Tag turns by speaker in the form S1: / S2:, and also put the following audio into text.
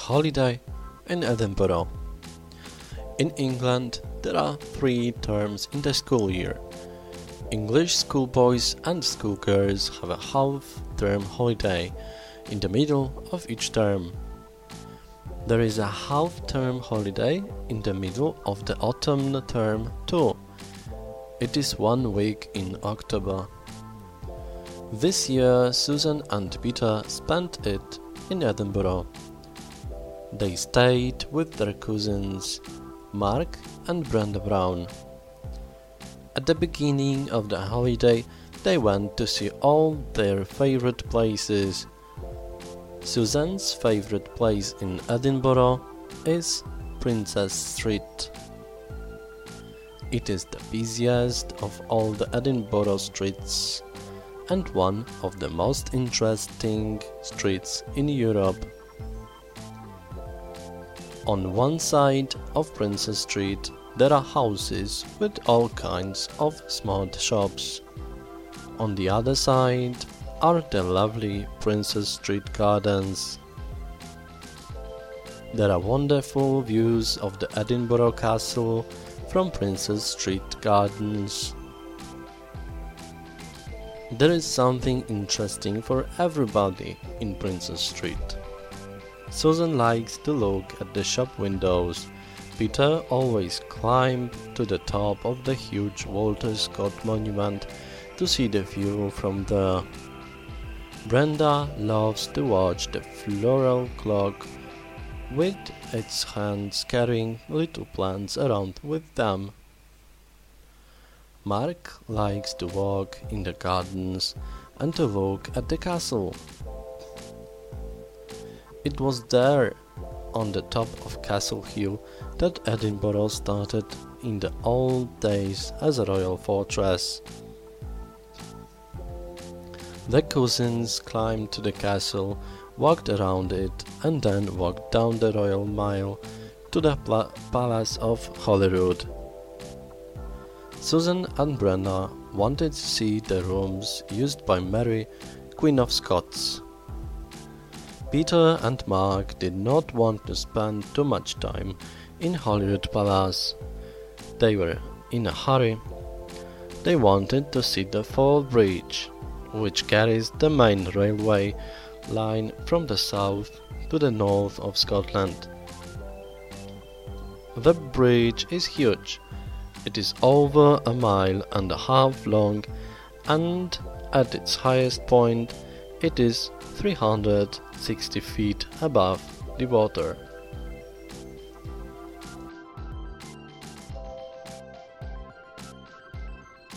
S1: holiday in Edinburgh. In England, there are three terms in the school year. English schoolboys and schoolgirls have a half term holiday in the middle of each term. There is a half term holiday in the middle of the autumn term too. It is one week in October. This year, Susan and Peter spent it in Edinburgh. They stayed with their cousins Mark and Brenda Brown. At the beginning of the holiday, they went to see all their favorite places. Susan's favorite place in Edinburgh is Princes Street. It is the busiest of all the Edinburgh streets and one of the most interesting streets in Europe. On one side of Princes Street there are houses with all kinds of smart shops. On the other side are the lovely Princes Street gardens. There are wonderful views of the Edinburgh Castle from Princes Street Gardens. There is something interesting for everybody in Princes Street. Susan likes to look at the shop windows. Peter always climbed to the top of the huge Walter Scott monument to see the view from there. Brenda loves to watch the floral clock with its hands carrying little plants around with them. Mark likes to walk in the gardens and to look at the castle. It was there, on the top of Castle Hill, that Edinburgh started in the old days as a royal fortress. The cousins climbed to the castle, walked around it, and then walked down the Royal Mile to the pla- Palace of Holyrood. Susan and Brenda wanted to see the rooms used by Mary, Queen of Scots. Peter and Mark did not want to spend too much time in Holyrood Palace. They were in a hurry. They wanted to see the Forth Bridge, which carries the main railway line from the south to the north of Scotland. The bridge is huge. It is over a mile and a half long, and at its highest point, it is 360 feet above the water.